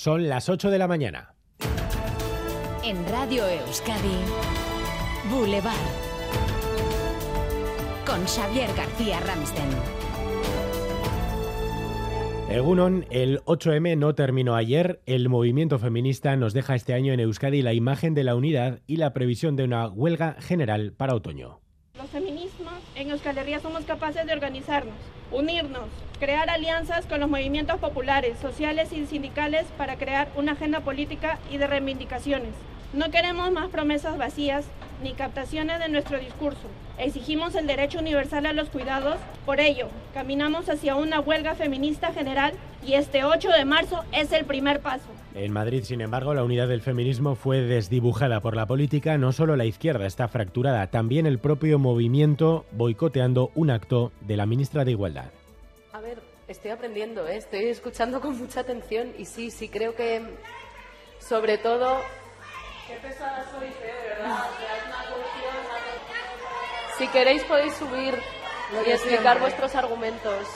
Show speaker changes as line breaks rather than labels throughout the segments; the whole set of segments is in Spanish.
Son las 8 de la mañana.
En Radio Euskadi, Boulevard. Con Xavier García Ramsten.
Egunon, el 8M no terminó ayer. El movimiento feminista nos deja este año en Euskadi la imagen de la unidad y la previsión de una huelga general para otoño.
Los feminismos en Euskal Herria somos capaces de organizarnos, unirnos, crear alianzas con los movimientos populares, sociales y sindicales para crear una agenda política y de reivindicaciones. No queremos más promesas vacías ni captaciones de nuestro discurso. Exigimos el derecho universal a los cuidados. Por ello, caminamos hacia una huelga feminista general y este 8 de marzo es el primer paso.
En Madrid, sin embargo, la unidad del feminismo fue desdibujada por la política. No solo la izquierda está fracturada, también el propio movimiento boicoteando un acto de la ministra de Igualdad.
A ver, estoy aprendiendo, ¿eh? estoy escuchando con mucha atención y sí, sí, creo que sobre todo Qué pesada sois, ¿eh? de verdad. O sea, es una cuestión. Si queréis podéis subir y explicar vuestros argumentos.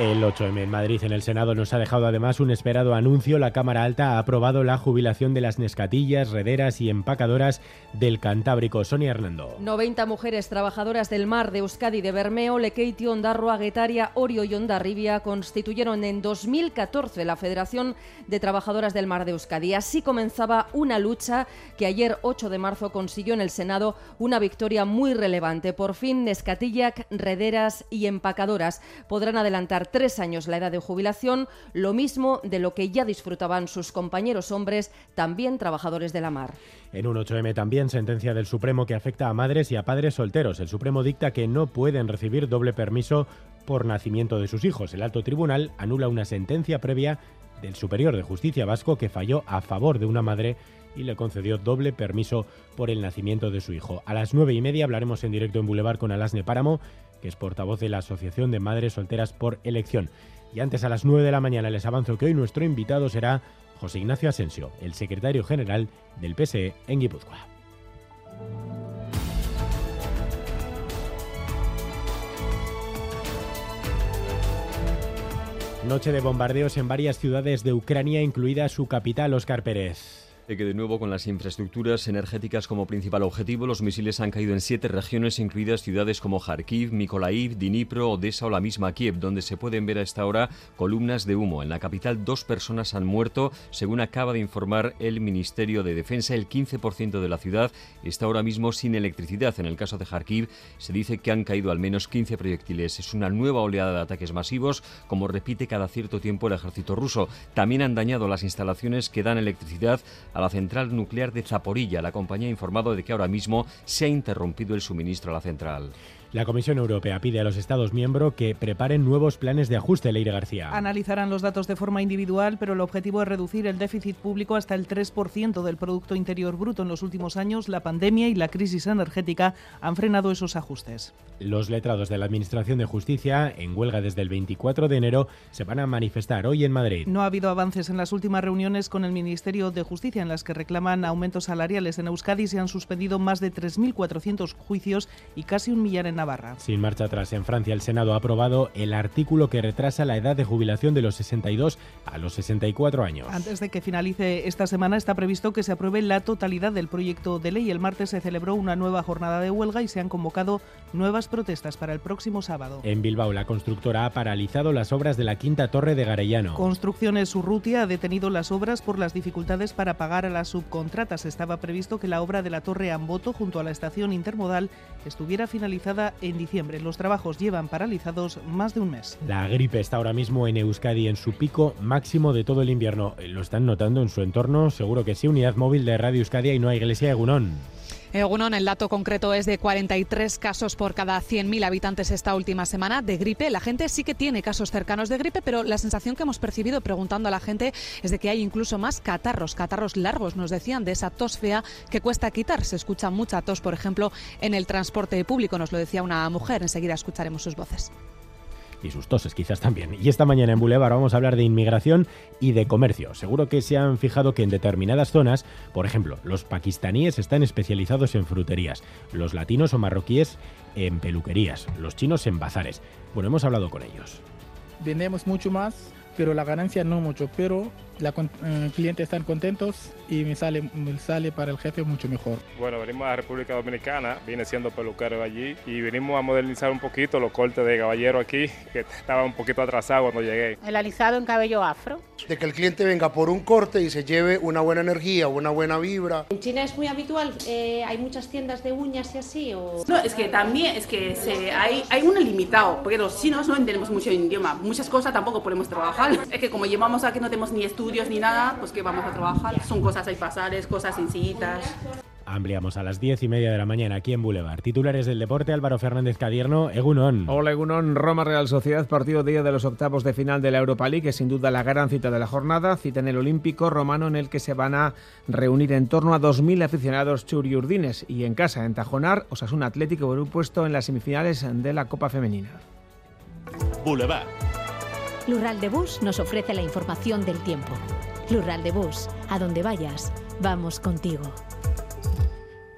El 8M en Madrid, en el Senado, nos ha dejado además un esperado anuncio. La Cámara Alta ha aprobado la jubilación de las nescatillas, rederas y empacadoras del Cantábrico. Sonia Hernando.
90 mujeres trabajadoras del mar de Euskadi, de Bermeo, Lekeitio, Ondarroa, Guetaria, Orio y Ondarribia constituyeron en 2014 la Federación de Trabajadoras del Mar de Euskadi. Así comenzaba una lucha que ayer, 8 de marzo, consiguió en el Senado una victoria muy relevante. Por fin, nescatillac, rederas y empacadoras podrán adelantar tres años la edad de jubilación, lo mismo de lo que ya disfrutaban sus compañeros hombres, también trabajadores de la mar.
En un 8M también sentencia del Supremo que afecta a madres y a padres solteros. El Supremo dicta que no pueden recibir doble permiso por nacimiento de sus hijos. El alto tribunal anula una sentencia previa del Superior de Justicia Vasco que falló a favor de una madre y le concedió doble permiso por el nacimiento de su hijo. A las nueve y media hablaremos en directo en Boulevard con Alasne Páramo, que es portavoz de la Asociación de Madres Solteras por Elección. Y antes a las 9 de la mañana les avanzo que hoy nuestro invitado será José Ignacio Asensio, el secretario general del PSE en Guipúzcoa. Noche de bombardeos en varias ciudades de Ucrania, incluida su capital, Oscar Pérez
que de nuevo con las infraestructuras energéticas como principal objetivo, los misiles han caído en siete regiones, incluidas ciudades como Kharkiv, Mykolaiv, Dnipro, Odessa o la misma Kiev, donde se pueden ver a esta hora columnas de humo. En la capital, dos personas han muerto, según acaba de informar el Ministerio de Defensa. El 15% de la ciudad está ahora mismo sin electricidad. En el caso de Kharkiv, se dice que han caído al menos 15 proyectiles. Es una nueva oleada de ataques masivos, como repite cada cierto tiempo el ejército ruso. También han dañado las instalaciones que dan electricidad a la central nuclear de Zaporilla. La compañía ha informado de que ahora mismo se ha interrumpido el suministro a la central.
La Comisión Europea pide a los Estados miembros que preparen nuevos planes de ajuste, Leire García.
Analizarán los datos de forma individual, pero el objetivo es reducir el déficit público hasta el 3% del Producto Interior Bruto. En los últimos años, la pandemia y la crisis energética han frenado esos ajustes.
Los letrados de la Administración de Justicia, en huelga desde el 24 de enero, se van a manifestar hoy en Madrid.
No ha habido avances en las últimas reuniones con el Ministerio de Justicia, en las que reclaman aumentos salariales. En Euskadi se han suspendido más de 3.400 juicios y casi un millar en
sin marcha atrás, en Francia el Senado ha aprobado el artículo que retrasa la edad de jubilación de los 62 a los 64 años.
Antes de que finalice esta semana está previsto que se apruebe la totalidad del proyecto de ley. El martes se celebró una nueva jornada de huelga y se han convocado nuevas protestas para el próximo sábado.
En Bilbao, la constructora ha paralizado las obras de la quinta torre de Garellano.
Construcciones Urrutia ha detenido las obras por las dificultades para pagar a las subcontratas. Estaba previsto que la obra de la torre Amboto junto a la estación intermodal estuviera finalizada en diciembre. Los trabajos llevan paralizados más de un mes.
La gripe está ahora mismo en Euskadi en su pico máximo de todo el invierno. ¿Lo están notando en su entorno? Seguro que sí. Unidad móvil de Radio Euskadi y no hay iglesia de Gunón.
Egunon, el dato concreto es de 43 casos por cada 100.000 habitantes esta última semana de gripe. La gente sí que tiene casos cercanos de gripe, pero la sensación que hemos percibido preguntando a la gente es de que hay incluso más catarros, catarros largos, nos decían, de esa tos fea que cuesta quitar. Se escucha mucha tos, por ejemplo, en el transporte público, nos lo decía una mujer. Enseguida escucharemos sus voces.
Y sus toses quizás también. Y esta mañana en Boulevard vamos a hablar de inmigración y de comercio. Seguro que se han fijado que en determinadas zonas, por ejemplo, los pakistaníes están especializados en fruterías, los latinos o marroquíes en peluquerías, los chinos en bazares. Bueno, hemos hablado con ellos.
Vendemos mucho más, pero la ganancia no mucho, pero los eh, clientes están contentos y me sale, me sale para el jefe mucho mejor.
Bueno, venimos a República Dominicana, viene siendo peluquero allí y venimos a modernizar un poquito los cortes de caballero aquí, que estaba un poquito atrasado cuando llegué.
El alisado en cabello afro.
De que el cliente venga por un corte y se lleve una buena energía, una buena vibra.
¿En China es muy habitual? Eh, ¿Hay muchas tiendas de uñas y así? O...
No, es que también es que se, hay, hay un limitado, porque los chinos no entendemos mucho el idioma, muchas cosas tampoco podemos trabajar. Es que como llevamos aquí no tenemos ni estudios, ni nada, pues que vamos a trabajar. Son cosas hay pasares, cosas sencillitas.
Ampliamos a las diez y media de la mañana aquí en Boulevard. Titulares del deporte, Álvaro Fernández Cadierno, Egunon.
Hola Egunon, Roma Real Sociedad, partido día de los octavos de final de la Europa League, que sin duda la gran cita de la jornada, cita en el Olímpico Romano en el que se van a reunir en torno a 2.000 aficionados churiurdines y en casa, en Tajonar, Osasuna Atlético por un puesto en las semifinales de la Copa Femenina.
Boulevard. Lural de Bus nos ofrece la información del tiempo. Lural de Bus, a donde vayas, vamos contigo.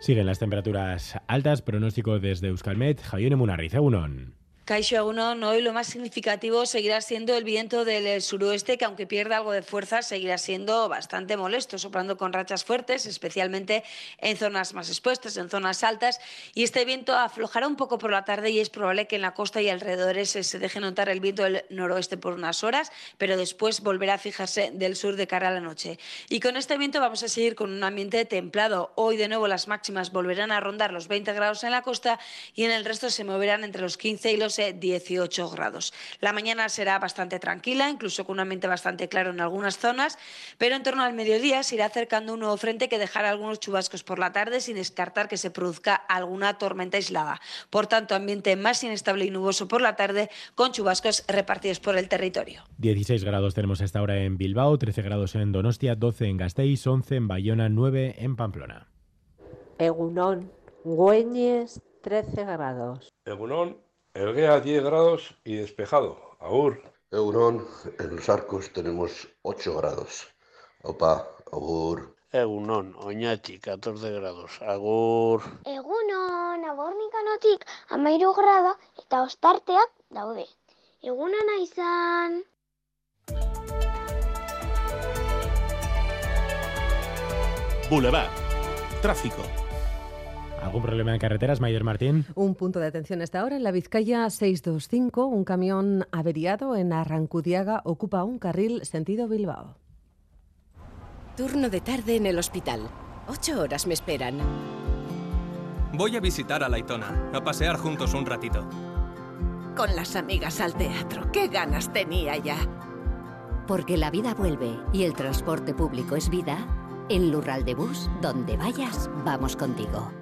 Siguen las temperaturas altas, pronóstico desde Euskalmet, Javier Munarriz, Unón.
Caixo Agunon, hoy lo más significativo seguirá siendo el viento del suroeste, que aunque pierda algo de fuerza, seguirá siendo bastante molesto, soplando con rachas fuertes, especialmente en zonas más expuestas, en zonas altas. Y este viento aflojará un poco por la tarde y es probable que en la costa y alrededores se deje notar el viento del noroeste por unas horas, pero después volverá a fijarse del sur de cara a la noche. Y con este viento vamos a seguir con un ambiente templado. Hoy de nuevo las máximas volverán a rondar los 20 grados en la costa y en el resto se moverán entre los 15 y los 18 grados. La mañana será bastante tranquila, incluso con un ambiente bastante claro en algunas zonas, pero en torno al mediodía se irá acercando un nuevo frente que dejará algunos chubascos por la tarde sin descartar que se produzca alguna tormenta aislada. Por tanto, ambiente más inestable y nuboso por la tarde con chubascos repartidos por el territorio.
16 grados tenemos a esta hora en Bilbao, 13 grados en Donostia, 12 en Gasteiz, 11 en Bayona, 9 en Pamplona.
Egunón, Güeñes, 13 grados.
Egunón, Elguea 10 grados y despejado. Agur.
Egunon, en los arcos tenemos 8 grados. Opa, agur.
Egunon, Oñati, 14 grados. Agur.
Egunon, abornikanotik amairu grado eta ostarteak daude. Egunon izan.
Boulevard. Tráfico.
¿Algún problema en carreteras, Mayer Martín?
Un punto de atención hasta ahora en la Vizcaya 625. Un camión averiado en Arrancudiaga ocupa un carril sentido Bilbao.
Turno de tarde en el hospital. Ocho horas me esperan.
Voy a visitar a Laitona, a pasear juntos un ratito.
Con las amigas al teatro. ¡Qué ganas tenía ya!
Porque la vida vuelve y el transporte público es vida. En Lural de Bus, donde vayas, vamos contigo.